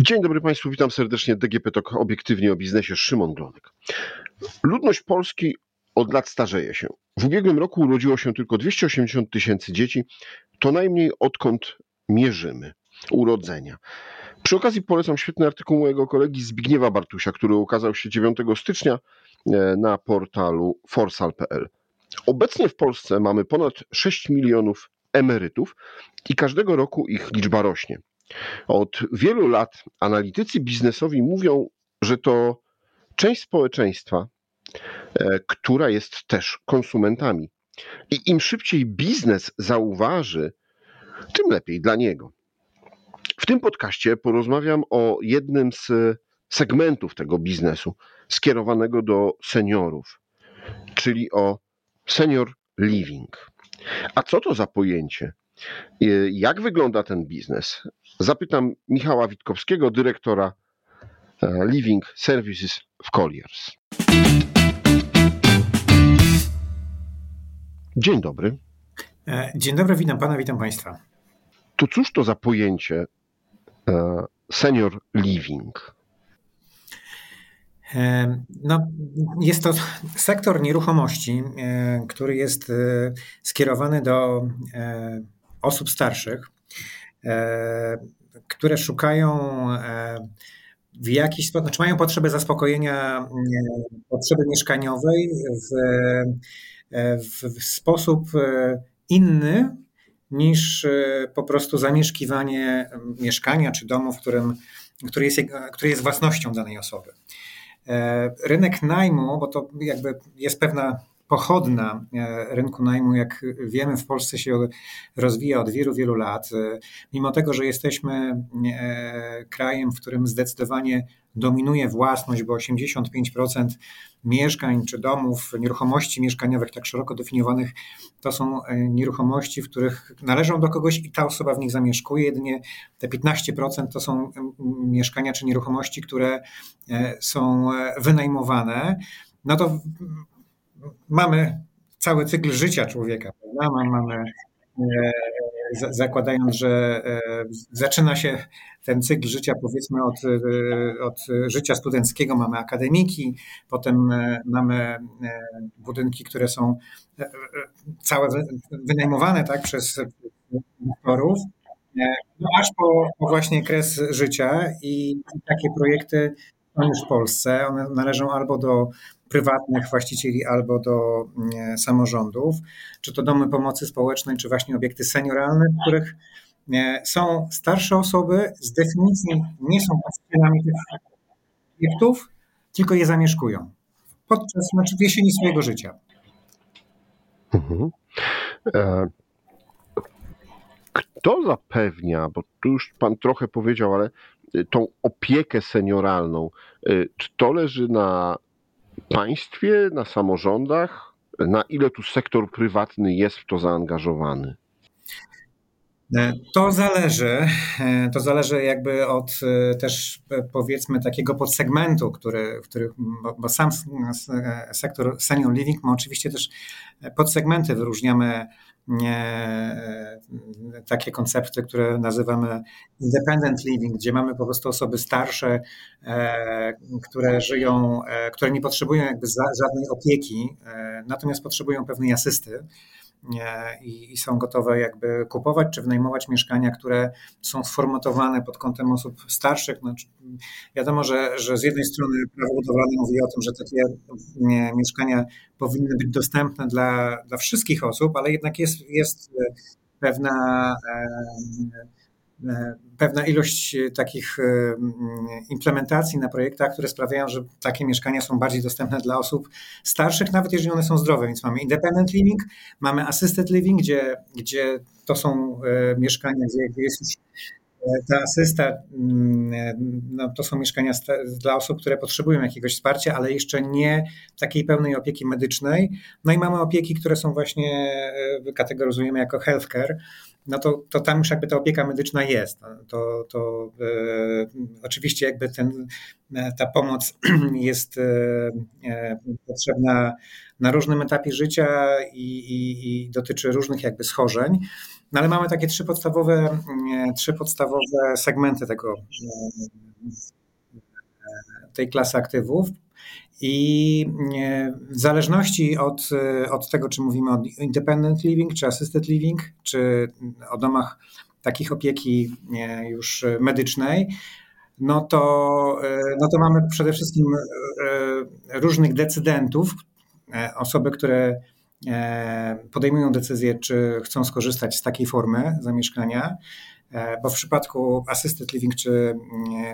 Dzień dobry Państwu, witam serdecznie. DGP TOK obiektywnie o biznesie. Szymon Glonek. Ludność Polski od lat starzeje się. W ubiegłym roku urodziło się tylko 280 tysięcy dzieci. To najmniej odkąd mierzymy urodzenia. Przy okazji polecam świetny artykuł mojego kolegi Zbigniewa Bartusia, który ukazał się 9 stycznia e, na portalu forsal.pl. Obecnie w Polsce mamy ponad 6 milionów emerytów i każdego roku ich liczba rośnie. Od wielu lat analitycy biznesowi mówią, że to część społeczeństwa, e, która jest też konsumentami. I im szybciej biznes zauważy, tym lepiej dla niego. W tym podcaście porozmawiam o jednym z segmentów tego biznesu skierowanego do seniorów, czyli o senior living. A co to za pojęcie? E, jak wygląda ten biznes? Zapytam Michała Witkowskiego, dyrektora e, Living Services w Colliers. Dzień dobry. E, dzień dobry, witam pana, witam państwa. To cóż to za pojęcie e, senior living? No, jest to sektor nieruchomości, który jest skierowany do osób starszych, E, które szukają e, w jakiś sposób, znaczy mają potrzebę zaspokojenia e, potrzeby mieszkaniowej w, w, sposób inny niż po prostu zamieszkiwanie mieszkania czy domu, w którym, który, jest, który jest własnością danej osoby. Rynek najmu, bo to jakby jest pewna pochodna e, rynku najmu, jak wiemy, w Polsce się rozwija od wielu, wielu lat. E, mimo tego, że jesteśmy e, krajem, w którym zdecydowanie dominuje własność, bo 85% mieszkań czy domów, nieruchomości mieszkaniowych tak szeroko definiowanych, to są nieruchomości, w których należą do kogoś i ta osoba w nich zamieszkuje. Jedynie te 15% to są mieszkania czy nieruchomości, które są wynajmowane. No to mamy cały cykl życia człowieka? Mamy, e, zakładając, że e, zaczyna się ten cykl życia powiedzmy od, e, od życia studenckiego, mamy akademiki, potem mamy budynki, które są całe wynajmowane tak, przez inwestorów, no aż po, po właśnie kres życia i takie projekty są już w Polsce. One należą albo do prywatnych właścicieli albo do mm, samorządów, czy to domy pomocy społecznej, czy właśnie obiekty senioralne, w których są starsze osoby, z definicji nie są właścicielami tych obiektów, tylko je zamieszkują podczas, znaczy w jesieni swojego życia. Mhm. E, kto zapewnia, bo tu już Pan trochę powiedział, ale tą opiekę senioralną, e, czy to leży na państwie, na samorządach? Na ile tu sektor prywatny jest w to zaangażowany? E, to zależy. E, to zależy jakby od e, też powiedzmy takiego podsegmentu, który, który bo, bo sam sektor senior living ma oczywiście też podsegmenty. Wyróżniamy takie koncepty, które nazywamy independent living, gdzie mamy po prostu osoby starsze, e, które żyją, e, które nie potrzebują jakby żadnej opieki, natomiast potrzebują pewnej asysty i, i, są gotowe jakby kupować czy wynajmować mieszkania, które są sformatowane pod kątem osób starszych. Znaczy, wiadomo, że, że z jednej strony prawo budowlane mówi o tym, że takie mieszkania powinny być dostępne dla, dla wszystkich osób, ale jednak jest, jest pewna E, pewna ilość e, takich e, implementacji na projektach, które sprawiają, że takie mieszkania są bardziej dostępne dla osób starszych, nawet jeżeli one są zdrowe. Więc mamy independent living, mamy assisted living, gdzie, gdzie to są mieszkania, gdzie jest ta asysta, no to są mieszkania dla osób, które potrzebują jakiegoś wsparcia, ale jeszcze nie takiej pełnej opieki medycznej. No i mamy opieki, które są właśnie, kategoryzujemy jako healthcare, no to, to tam już jakby ta opieka medyczna jest. No, to, to e, oczywiście jakby ten, e, ta pomoc jest e, e, potrzebna na różnym etapie życia i, i, i, dotyczy różnych jakby schorzeń. No ale mamy takie trzy podstawowe, e, trzy podstawowe segmenty tego, tej klasy aktywów. I w zależności od, od tego, czy mówimy o independent living, czy assisted living, czy o domach takich opieki już medycznej, no to, no to mamy przede wszystkim różnych decydentów, osoby, które podejmują decyzję, czy chcą skorzystać z takiej formy zamieszkania. E, bo w przypadku assisted living czy,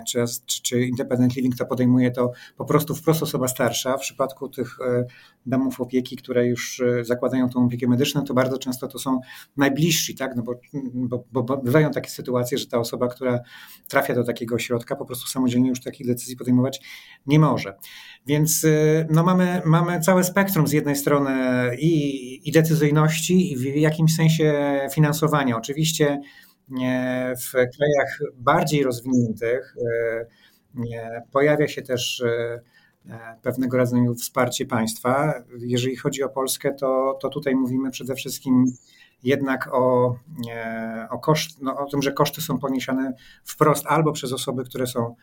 czy, czy independent living to podejmuje to po prostu wprost osoba starsza. W przypadku tych e, domów opieki, które już e, zakładają tą opiekę medyczną, to bardzo często to są najbliżsi, tak? no bo, bo, bo bywają takie sytuacje, że ta osoba, która trafia do takiego ośrodka, po prostu samodzielnie już takich decyzji podejmować nie może. Więc no mamy, mamy całe spektrum z jednej strony i, i decyzyjności, i w jakimś sensie finansowania. Oczywiście w krajach bardziej rozwiniętych e, pojawia się też e, pewnego rodzaju wsparcie państwa. Jeżeli chodzi o Polskę, to, to tutaj mówimy przede wszystkim jednak o, e, o, koszt, no, o tym, że koszty są poniesione wprost albo przez osoby, które są,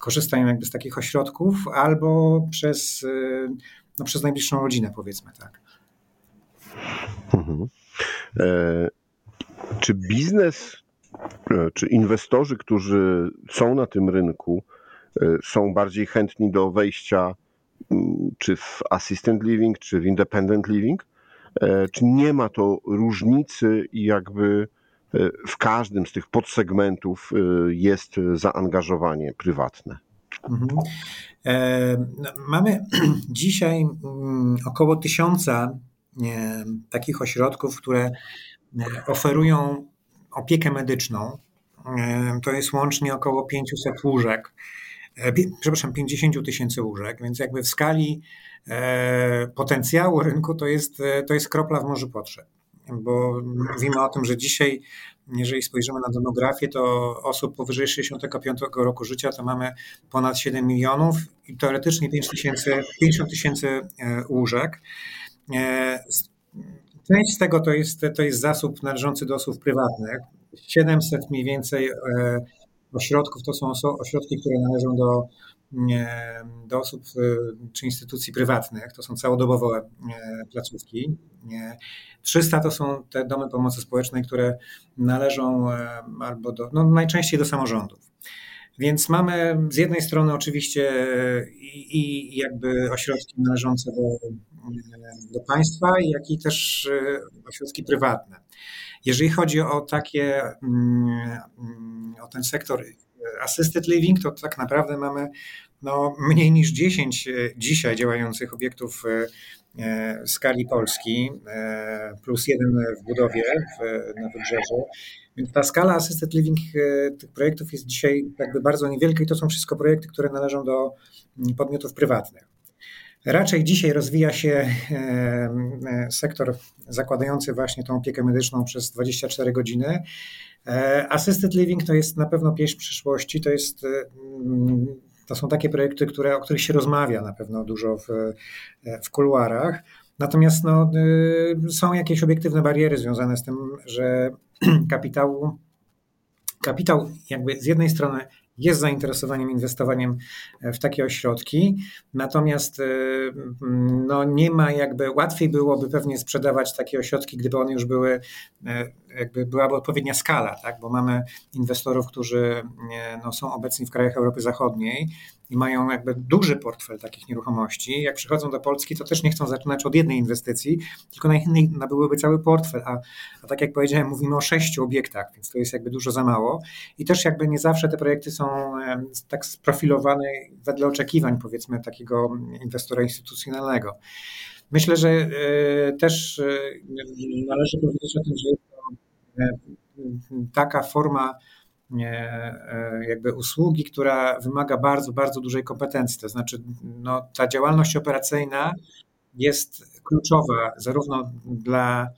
korzystają jakby z takich ośrodków, albo przez, no, przez najbliższą rodzinę, powiedzmy tak. Mhm. Czy biznes, e, czy inwestorzy, którzy są na tym rynku, e, są bardziej chętni do wejścia czy w assistant living, czy w independent living? E, czy nie ma to różnicy i jakby w każdym z tych podsegmentów jest zaangażowanie prywatne? Mhm. No, mamy dzisiaj mm, około tysiąca takich ośrodków, które oferują opiekę medyczną. E, to jest łącznie około 500 łóżek, e, przepraszam, 50 tysięcy łóżek, więc jakby w skali e, potencjału rynku to jest, to jest kropla w morzu potrzeb. Bo mówimy o tym, że dzisiaj, jeżeli spojrzymy na demografię, to osób powyżej 65 roku życia to mamy ponad 7 milionów i teoretycznie 5 tysięcy, 50 tysięcy łóżek. Część z tego to jest, to jest zasób należący do osób prywatnych. 700 mniej więcej e, ośrodków to są ośrodki, które należą do, do osób e, czy instytucji prywatnych. To są całodobowe e, placówki. 300 to są te domy pomocy społecznej, które należą albo do, no najczęściej do samorządów. Więc mamy z jednej strony oczywiście i, i jakby ośrodki należące do, do państwa, jak i też e, ośrodki prywatne. Jeżeli chodzi o takie, mm, o ten sektor assisted living, to tak naprawdę mamy no, mniej niż 10 e, dzisiaj działających obiektów e, w skali Polski, plus jeden w budowie na wybrzeżu. Więc ta skala assisted living tych projektów jest dzisiaj jakby bardzo niewielka i to są wszystko projekty, które należą do mm, podmiotów prywatnych. Raczej dzisiaj rozwija się e, e, sektor zakładający właśnie tą opiekę medyczną przez 24 godziny. E, assisted living to jest na pewno pieśń przyszłości, to jest mm, to są takie projekty, które, o których się rozmawia na pewno dużo w, w kuluarach. Natomiast no, są jakieś obiektywne bariery związane z tym, że kapitału, kapitał jakby z jednej strony jest zainteresowaniem inwestowaniem e, w takie ośrodki, natomiast e, no, nie ma jakby, łatwiej byłoby pewnie sprzedawać takie ośrodki, gdyby one już były, e, jakby byłaby odpowiednia skala, tak? bo mamy inwestorów, którzy no, są obecni w krajach Europy Zachodniej, i mają jakby duży portfel takich nieruchomości, jak przychodzą do Polski, to też nie chcą zaczynać od jednej inwestycji, tylko najchętniej nabyłyby cały portfel, a, a tak jak powiedziałem, mówimy o sześciu obiektach, więc to jest jakby dużo za mało. I też jakby nie zawsze te projekty są tak sprofilowane wedle oczekiwań powiedzmy takiego inwestora instytucjonalnego. Myślę, że e, też e, należy powiedzieć o tym, że e, taka forma jakby usługi, która wymaga bardzo, bardzo dużej kompetencji. To znaczy, no, ta działalność operacyjna jest kluczowa zarówno dla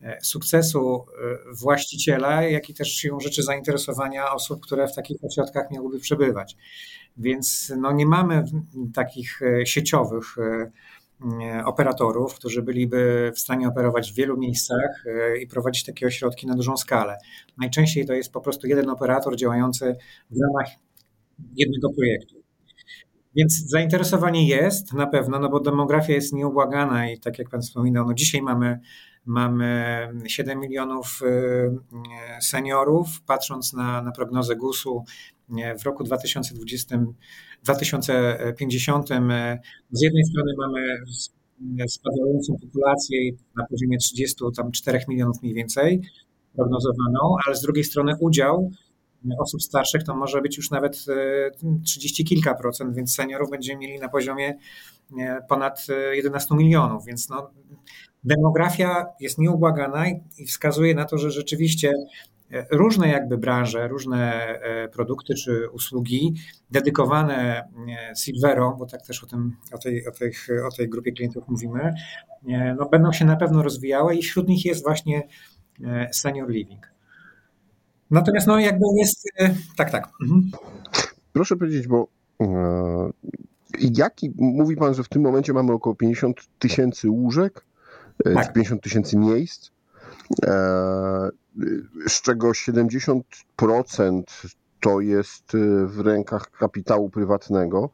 e, sukcesu e, właściciela, jak i też siłą rzeczy zainteresowania osób, które w takich ośrodkach miałyby przebywać. Więc no, nie mamy takich sieciowych E, operatorów, którzy byliby w stanie operować w wielu miejscach e, i prowadzić takie ośrodki na dużą skalę. Najczęściej to jest po prostu jeden operator działający w ramach jednego projektu. Więc zainteresowanie jest na pewno, no bo demografia jest nieubłagana i tak jak Pan wspominał, no dzisiaj mamy, mamy 7 milionów y, seniorów. Patrząc na, na prognozę GUS-u w roku 2020, 2050, z jednej strony mamy spadającą populację na poziomie 34 milionów mniej więcej prognozowaną, ale z drugiej strony udział osób starszych to może być już nawet 30 kilka procent, więc seniorów będziemy mieli na poziomie ponad 11 milionów, więc no, demografia jest nieubłagana i wskazuje na to, że rzeczywiście różne jakby branże, różne produkty czy usługi dedykowane Silverom, bo tak też o, tym, o, tej, o, tej, o tej grupie klientów mówimy, no będą się na pewno rozwijały i wśród nich jest właśnie senior living. Natomiast no jakby jest, e, tak, tak. Mhm. Proszę powiedzieć, bo e, jaki, mówi Pan, że w tym momencie mamy około 50 tysięcy łóżek, e, tak. 50 tysięcy miejsc, z czego 70% to jest w rękach kapitału prywatnego.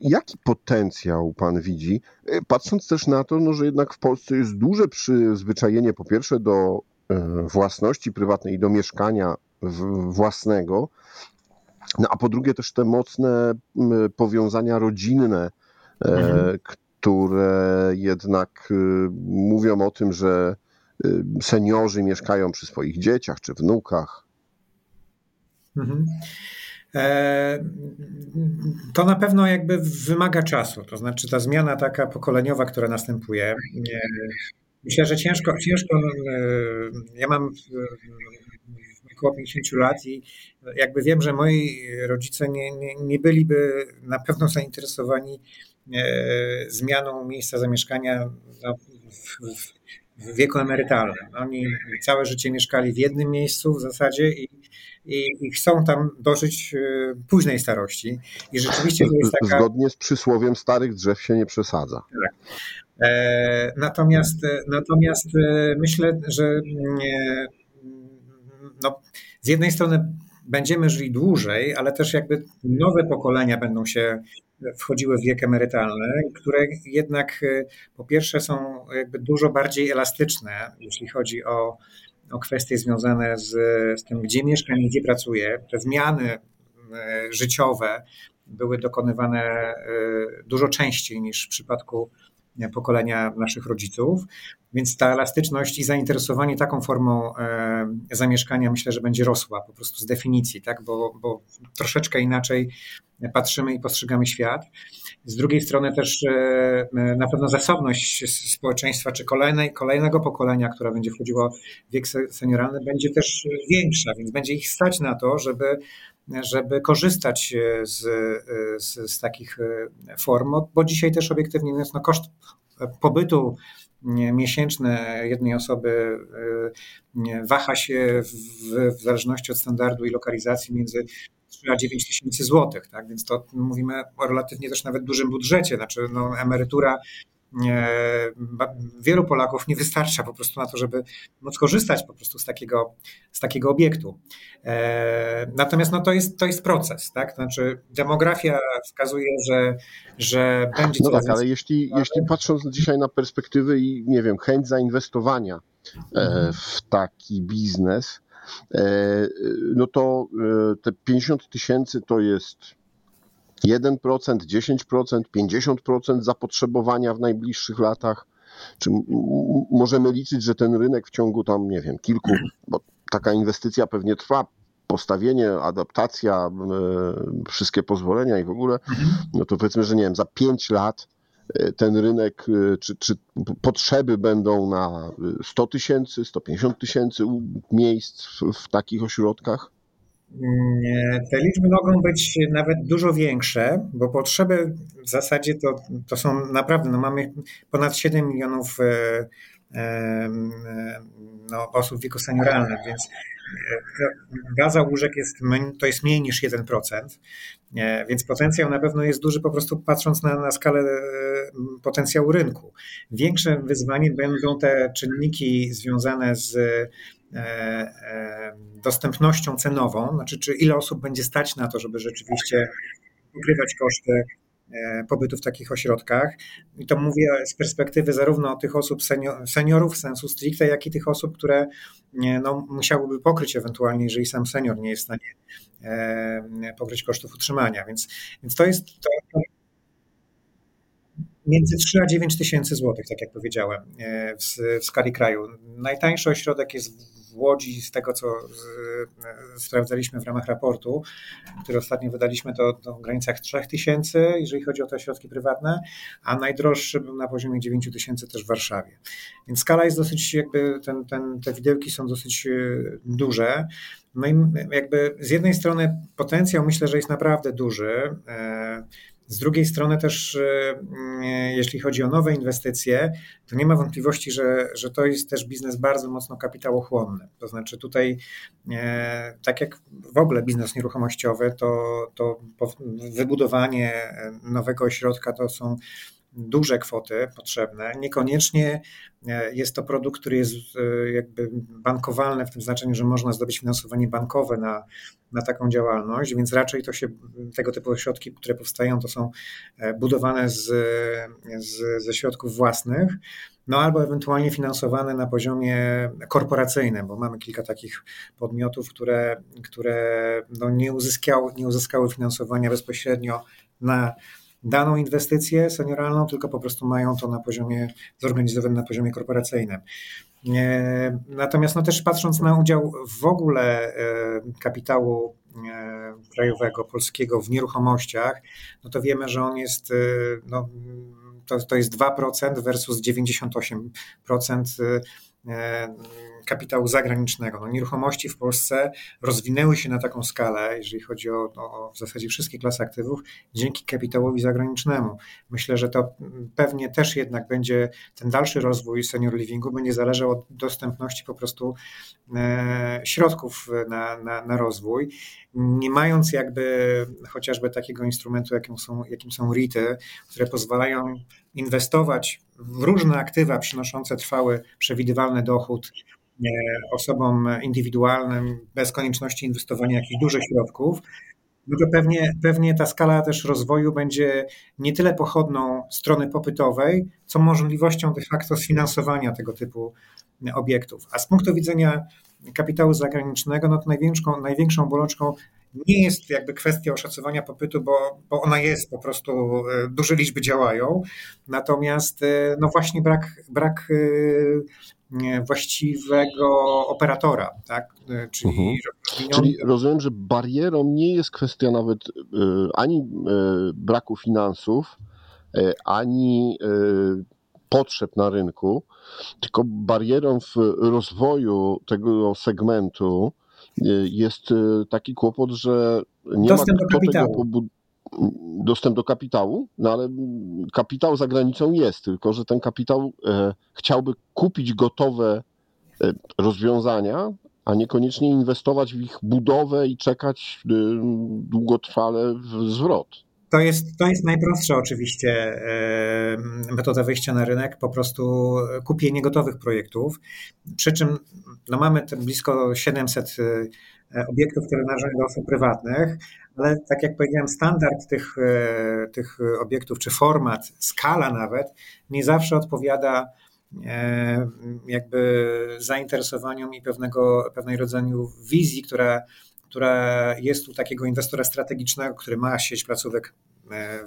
Jaki potencjał Pan widzi, patrząc też na to, no, że jednak w Polsce jest duże przyzwyczajenie po pierwsze do E, własności prywatnej i do mieszkania własnego, no a po drugie też te mocne powiązania rodzinne, e, mhm. Które jednak e, mówią o tym, że seniorzy mieszkają przy swoich dzieciach czy wnukach. Mhm. To na pewno jakby wymaga czasu. To znaczy ta zmiana taka pokoleniowa, która następuje, Myślę, że ciężko, ciężko. E, ja mam około 50 lat i jakby wiem, że moi rodzice nie, nie, nie byliby na pewno zainteresowani e, zmianą miejsca zamieszkania no, w, wieku emerytalnym. Oni całe życie mieszkali w jednym miejscu w zasadzie i, i, i chcą tam dożyć e, późnej starości. I rzeczywiście to jest taka... Zgodnie z przysłowiem starych drzew się nie przesadza. Tak. E, natomiast, e, natomiast e, myślę, że mm, no, z jednej strony będziemy żyli dłużej, ale też jakby nowe pokolenia będą się wchodziły w wiek emerytalny, które jednak po pierwsze są jakby dużo bardziej elastyczne, jeśli chodzi o, o kwestie związane z, z tym, gdzie mieszkam i gdzie pracuję. Te zmiany życiowe były dokonywane dużo częściej niż w przypadku pokolenia naszych rodziców, więc ta elastyczność i zainteresowanie taką formą e, zamieszkania myślę, że będzie rosła po prostu z definicji, tak? bo, bo troszeczkę inaczej patrzymy i postrzegamy świat. Z drugiej strony też e, na pewno zasobność społeczeństwa, czy kolejnej, kolejnego pokolenia, która będzie wchodziła w wiek senioralny, będzie też większa, więc będzie ich stać na to, żeby żeby korzystać e, z, e, z, z, takich e, form, bo dzisiaj też obiektywnie mówiąc, no koszt pobytu miesięczny jednej osoby waha się w, w zależności od standardu i lokalizacji między 3 a 9 tysięcy złotych, tak? więc to mówimy o relatywnie też nawet dużym budżecie, znaczy no, emerytura wielu Polaków nie wystarcza po prostu na to, żeby móc korzystać po prostu z takiego, z takiego obiektu. E, natomiast no, to, jest, to jest proces, tak? Znaczy demografia wskazuje, że, że będzie No tak, ale jeśli, jeśli patrząc dzisiaj na perspektywy i nie wiem, chęć zainwestowania e, mhm. w taki biznes, e, no to te 50 tysięcy to jest 1%, 10%, 50% zapotrzebowania w najbliższych latach? Czy możemy liczyć, że ten rynek w ciągu tam, nie wiem, kilku, bo taka inwestycja pewnie trwa, postawienie, adaptacja, e, wszystkie pozwolenia i w ogóle, no to powiedzmy, że nie wiem, za 5 lat e, ten rynek, e, czy, czy potrzeby będą na 100 tysięcy, 150 tysięcy miejsc w, w takich ośrodkach? Te liczby mogą być nawet dużo większe, bo potrzeby w zasadzie to, to są naprawdę, no mamy ponad 7 milionów e, e, no, osób w wieku senioralnym, więc baza łóżek jest, to jest mniej niż 1%, więc potencjał na pewno jest duży po prostu patrząc na, na skalę potencjału rynku. Większe wyzwanie będą te czynniki związane z dostępnością cenową, znaczy czy ile osób będzie stać na to, żeby rzeczywiście pokrywać koszty E, pobytu w takich ośrodkach. I to mówię z perspektywy zarówno tych osób senior, seniorów sensu stricte, jak i tych osób, które no, musiałyby pokryć ewentualnie, jeżeli sam senior nie jest w stanie e, pokryć kosztów utrzymania. Więc, więc to jest to, między 3 a 9 tysięcy złotych, tak jak powiedziałem, e, w, w skali kraju. Najtańszy ośrodek jest w Łodzi, z tego co sprawdzaliśmy w ramach raportu, który ostatnio wydaliśmy, to, to w granicach 3000, jeżeli chodzi o te środki prywatne, a najdroższy był na poziomie 9 tysięcy też w Warszawie. Więc skala jest dosyć, jakby ten, ten, te widełki są dosyć e, duże. No i jakby z jednej strony potencjał myślę, że jest naprawdę duży. E, z drugiej strony też, e, jeśli chodzi o nowe inwestycje, to nie ma wątpliwości, że, że to jest też biznes bardzo mocno kapitałochłonny. To znaczy tutaj, e, tak jak w ogóle biznes nieruchomościowy, to, to wybudowanie nowego ośrodka to są duże kwoty potrzebne. Niekoniecznie e, jest to produkt, który jest e, jakby bankowalny w tym znaczeniu, że można zdobyć finansowanie bankowe na, na taką działalność, więc raczej to się tego typu środki, które powstają, to są e, budowane z, z, ze środków własnych. No albo ewentualnie finansowane na poziomie korporacyjnym, bo mamy kilka takich podmiotów, które, które no nie, uzyskały, nie uzyskały finansowania bezpośrednio na daną inwestycję senioralną, tylko po prostu mają to na poziomie zorganizowanym na poziomie korporacyjnym. E, natomiast no też patrząc na udział w ogóle e, kapitału e, krajowego, polskiego w nieruchomościach, no to wiemy, że on jest no, to, to jest 2% versus 98% kapitału zagranicznego. No, nieruchomości w Polsce rozwinęły się na taką skalę, jeżeli chodzi o, o, w zasadzie wszystkie klasy aktywów, dzięki kapitałowi zagranicznemu. Myślę, że to pewnie też jednak będzie ten dalszy rozwój senior livingu będzie zależał od dostępności po prostu e, środków na, na, na rozwój. Nie mając jakby chociażby takiego instrumentu, jakim są, jakim są REITy, które pozwalają inwestować w różne aktywa przynoszące trwały, przewidywalny dochód osobom indywidualnym bez konieczności inwestowania jakichś dużych środków, no to pewnie, pewnie ta skala też rozwoju będzie nie tyle pochodną strony popytowej, co możliwością de facto sfinansowania tego typu obiektów. A z punktu widzenia kapitału zagranicznego, no to największą, największą bolączką nie jest jakby kwestia oszacowania popytu, bo, bo ona jest po prostu, e, duże liczby działają, natomiast e, no właśnie brak, brak e, właściwego operatora, tak? Czyli, mhm. Czyli rozumiem, że barierą nie jest kwestia nawet ani braku finansów, ani potrzeb na rynku, tylko barierą w rozwoju tego segmentu jest e, taki kłopot, że nie dostęp ma do kapitału. Dostęp do kapitału, no ale kapitał za granicą jest, tylko że ten kapitał e, chciałby kupić gotowe e, rozwiązania, a niekoniecznie inwestować w ich budowę i czekać e, długotrwale w zwrot. To jest, to jest najprostsza oczywiście e, metoda wejścia na rynek, po prostu kupienie gotowych projektów. Przy czym no mamy blisko 700 e, obiektów, należą do osób prywatnych, ale tak jak powiedziałem, standard tych, e, tych obiektów, czy format, skala nawet, nie zawsze odpowiada jakby zainteresowaniom i pewnego, pewnej rodzaju wizji, która która jest u takiego inwestora strategicznego, który ma sieć placówek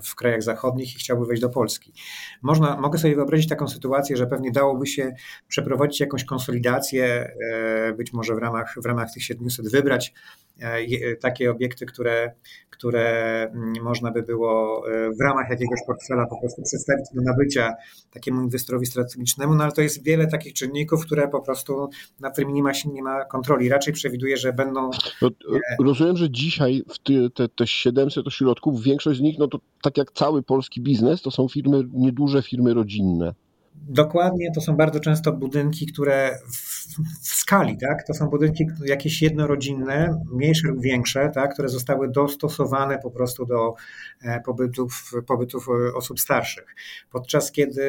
w krajach zachodnich i chciałby wejść do Polski. Można, mogę sobie wyobrazić taką sytuację, że pewnie dałoby się przeprowadzić jakąś konsolidację, e, być może w ramach, w ramach tych 700 wybrać E, takie obiekty, które, które mm, można by było e, w ramach jakiegoś portfela po prostu przedstawić do nabycia takiemu inwestorowi strategicznemu, no ale to jest wiele takich czynników, które po prostu nad którymi nie ma, nie ma kontroli. Raczej przewiduje, że będą... No, e, rozumiem, że dzisiaj w te, te, te 700 ośrodków, większość z nich, no to tak jak cały polski biznes, to są firmy, nieduże firmy rodzinne. Dokładnie, to są bardzo często budynki, które w, w, skali, tak? To są budynki jakieś jednorodzinne, mniejsze lub większe, tak? które zostały dostosowane po prostu do e, pobytów, pobytów e, osób starszych. Podczas kiedy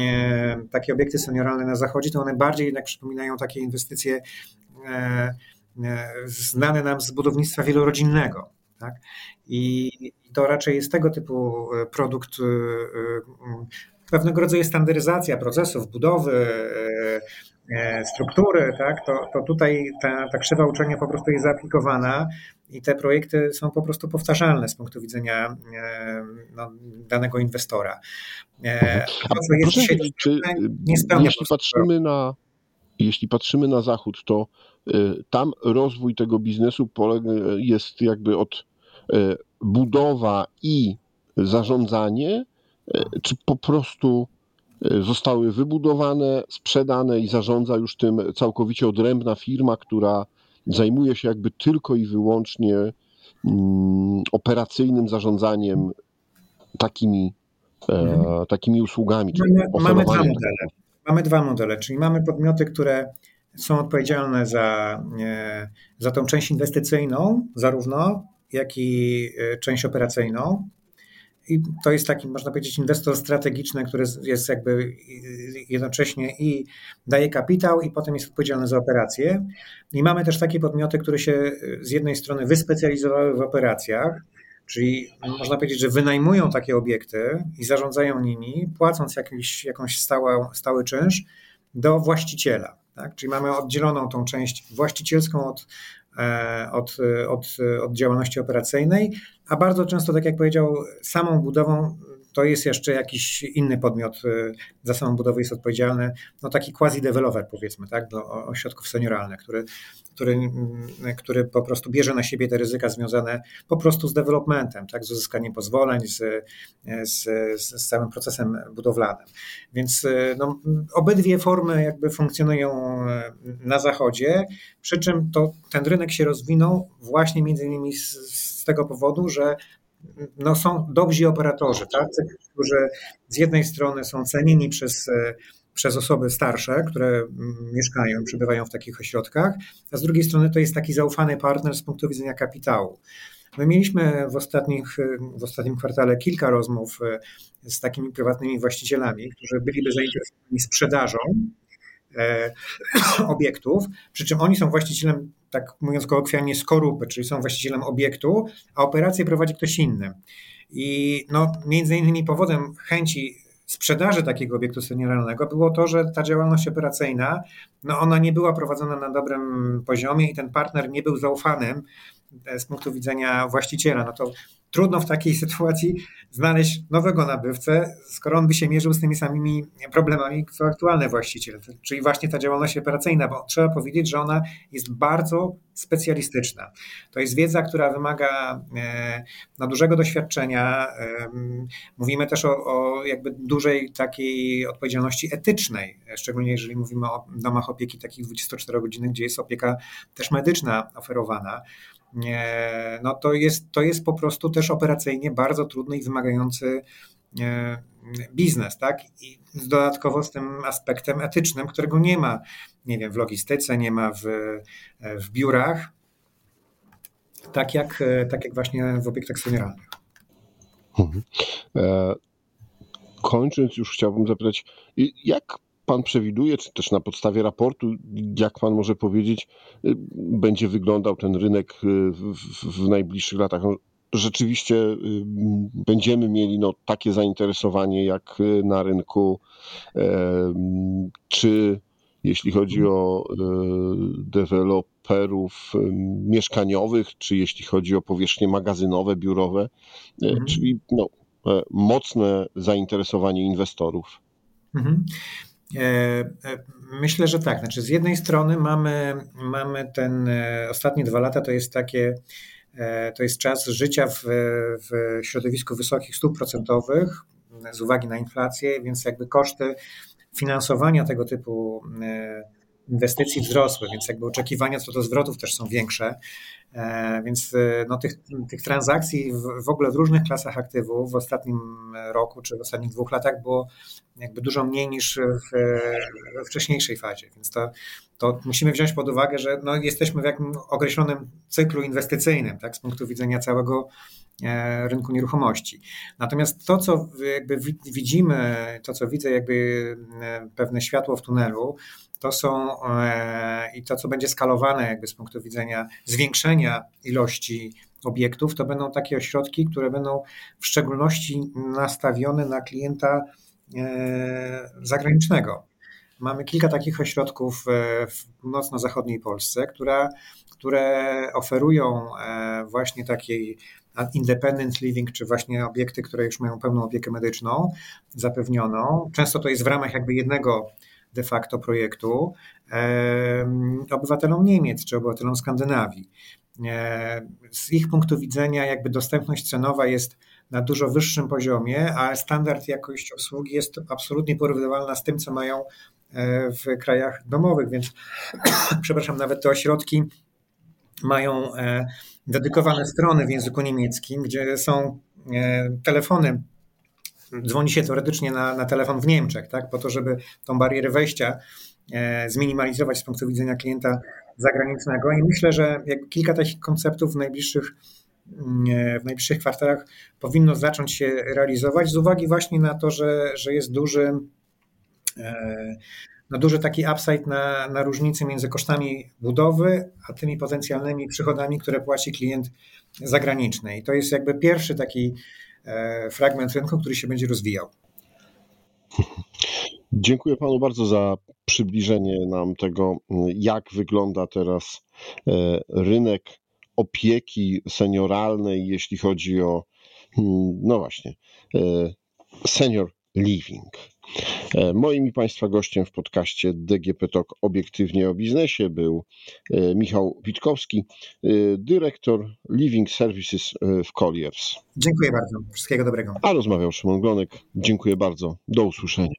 e, takie obiekty senioralne na zachodzie, to one bardziej jednak przypominają takie inwestycje znane nam z budownictwa wielorodzinnego. Tak? I to raczej jest tego typu produkt pewnego rodzaju standaryzacja procesów, budowy, e, e, struktury, tak, to, to tutaj ta, ta krzywa uczenia po prostu jest zaaplikowana i te projekty są po prostu powtarzalne z punktu widzenia e, no, danego inwestora. To, co jest dzisiaj czy, jeśli patrzymy na jeśli patrzymy na zachód, to tam rozwój tego biznesu jest jakby od budowa i zarządzanie E, czy po prostu e, zostały wybudowane, sprzedane i zarządza już tym całkowicie odrębna firma, która zajmuje się jakby tylko i wyłącznie mm, operacyjnym zarządzaniem takimi, e, takimi usługami. Mamy, mamy, dwa modele. mamy dwa modele, czyli mamy podmioty, które są odpowiedzialne za, za tą część inwestycyjną, zarówno jak i część operacyjną. I to jest taki, można powiedzieć, inwestor strategiczny, który jest jakby jednocześnie i daje kapitał, i potem jest odpowiedzialny za operacje. I mamy też takie podmioty, które się z jednej strony wyspecjalizowały w operacjach, czyli można powiedzieć, że wynajmują takie obiekty i zarządzają nimi, płacąc jakiś, jakąś stałą, stały czynsz do właściciela. Tak? Czyli mamy oddzieloną tą część właścicielską od E, od, od, od działalności operacyjnej, a bardzo często, tak jak powiedział, samą budową to jest jeszcze jakiś inny podmiot y, za samą budowę jest odpowiedzialny, no taki quasi-developer powiedzmy, tak, do ośrodków senioralnych, który, który, mm, który po prostu bierze na siebie te ryzyka związane po prostu z developmentem, tak, z uzyskaniem pozwoleń, z, z, z całym procesem budowlanym. Więc y, no, obydwie formy jakby funkcjonują y, na zachodzie, przy czym to, ten rynek się rozwinął właśnie między innymi z, z tego powodu, że no są dobrzy operatorzy, tacy, którzy z jednej strony są cenieni przez, e, przez osoby starsze, które mm, mieszkają, przebywają w takich ośrodkach, a z drugiej strony to jest taki zaufany partner z punktu widzenia kapitału. My mieliśmy w, ostatnich, w ostatnim kwartale kilka rozmów e, z takimi prywatnymi właścicielami, którzy byliby zainteresowani sprzedażą e, obiektów, przy czym oni są właścicielem tak mówiąc kolokwialnie, skorupy, czyli są właścicielem obiektu, a operację prowadzi ktoś inny. I no, między innymi powodem chęci sprzedaży takiego obiektu senioralnego było to, że ta działalność operacyjna, no ona nie była prowadzona na dobrym poziomie i ten partner nie był zaufanym z punktu widzenia właściciela. No to trudno w takiej sytuacji znaleźć nowego nabywcę, skoro on by się mierzył z tymi samymi problemami, co aktualny właściciel, czyli właśnie ta działalność operacyjna, bo trzeba powiedzieć, że ona jest bardzo specjalistyczna. To jest wiedza, która wymaga e, no, dużego doświadczenia. Mówimy też o, o jakby dużej takiej odpowiedzialności etycznej, szczególnie jeżeli mówimy o domach opieki takich 24 godziny, gdzie jest opieka też medyczna oferowana no to jest, to jest po prostu też operacyjnie bardzo trudny i wymagający e, biznes, tak? I dodatkowo z tym aspektem etycznym, którego nie ma, nie wiem, w logistyce, nie ma w, w biurach, tak jak, tak jak właśnie w obiektach senioralnych. Mhm. E, kończąc, już chciałbym zapytać, jak pan przewiduje, czy też na podstawie raportu, jak pan może powiedzieć, y, będzie wyglądał ten rynek y, w, najbliższych latach? No, rzeczywiście y, będziemy mieli no, takie zainteresowanie jak na rynku, czy jeśli chodzi o deweloperów mieszkaniowych, czy jeśli chodzi o powierzchnie magazynowe, biurowe, mhm. czyli no, e, mocne zainteresowanie inwestorów. E, e, myślę, że tak. Znaczy, z jednej strony mamy, mamy ten e, ostatnie dwa lata to jest takie, to jest czas życia w, w środowisku wysokich stóp procentowych z uwagi na inflację, więc jakby koszty finansowania tego typu inwestycji wzrosły, więc jakby oczekiwania co do zwrotów też są większe. E, więc e, no, tych, tych transakcji w, w ogóle w różnych klasach aktywów w ostatnim roku czy w ostatnich dwóch latach było jakby dużo mniej niż w, we wcześniejszej fazie. Więc to, to musimy wziąć pod uwagę, że no, jesteśmy w jakimś określonym cyklu inwestycyjnym, tak, z punktu widzenia całego e, rynku nieruchomości. Natomiast to, co jakby widzimy, to, co widzę, jakby pewne światło w tunelu, to są e, i to, co będzie skalowane jakby z punktu widzenia zwiększenia ilości obiektów, to będą takie ośrodki, które będą w szczególności nastawione na klienta e, zagranicznego. Mamy kilka takich ośrodków e, w północno-zachodniej Polsce, które, które oferują właśnie takiej independent living, czy właśnie obiekty, które już mają pełną opiekę medyczną zapewnioną. Często to jest w ramach jakby jednego de facto projektu obywatelom Niemiec czy obywatelom Skandynawii. E, z ich punktu widzenia, jakby dostępność cenowa jest na dużo wyższym poziomie, a standard jakość obsługi jest absolutnie porównywalna z tym, co mają e, w krajach domowych, więc przepraszam, nawet te ośrodki mają e, dedykowane strony w języku niemieckim, gdzie są telefony dzwoni się teoretycznie na, na telefon w Niemczech, tak, po to, żeby tą barierę wejścia e, zminimalizować z punktu widzenia klienta zagranicznego. I myślę, że kilka takich konceptów w najbliższych, mm, e, w najbliższych kwartalach powinno zacząć się realizować z uwagi właśnie na to, że, że jest duży, no duży taki upside na, na różnicy między kosztami budowy, a tymi potencjalnymi przychodami, które płaci klient zagraniczny. I to jest jakby pierwszy taki fragment rynku, który się będzie rozwijał. Dziękuję panu bardzo za przybliżenie nam tego, jak wygląda teraz e, rynek opieki senioralnej, jeśli chodzi o, hmm, no właśnie, e, senior living. E, moim i Państwa gościem w podcaście DGP Talk obiektywnie o biznesie był e, Michał Witkowski, e, dyrektor Living Services w Colliers. Dziękuję bardzo. Wszystkiego dobrego. A rozmawiał Szymon Glonek. Dziękuję bardzo. Do usłyszenia.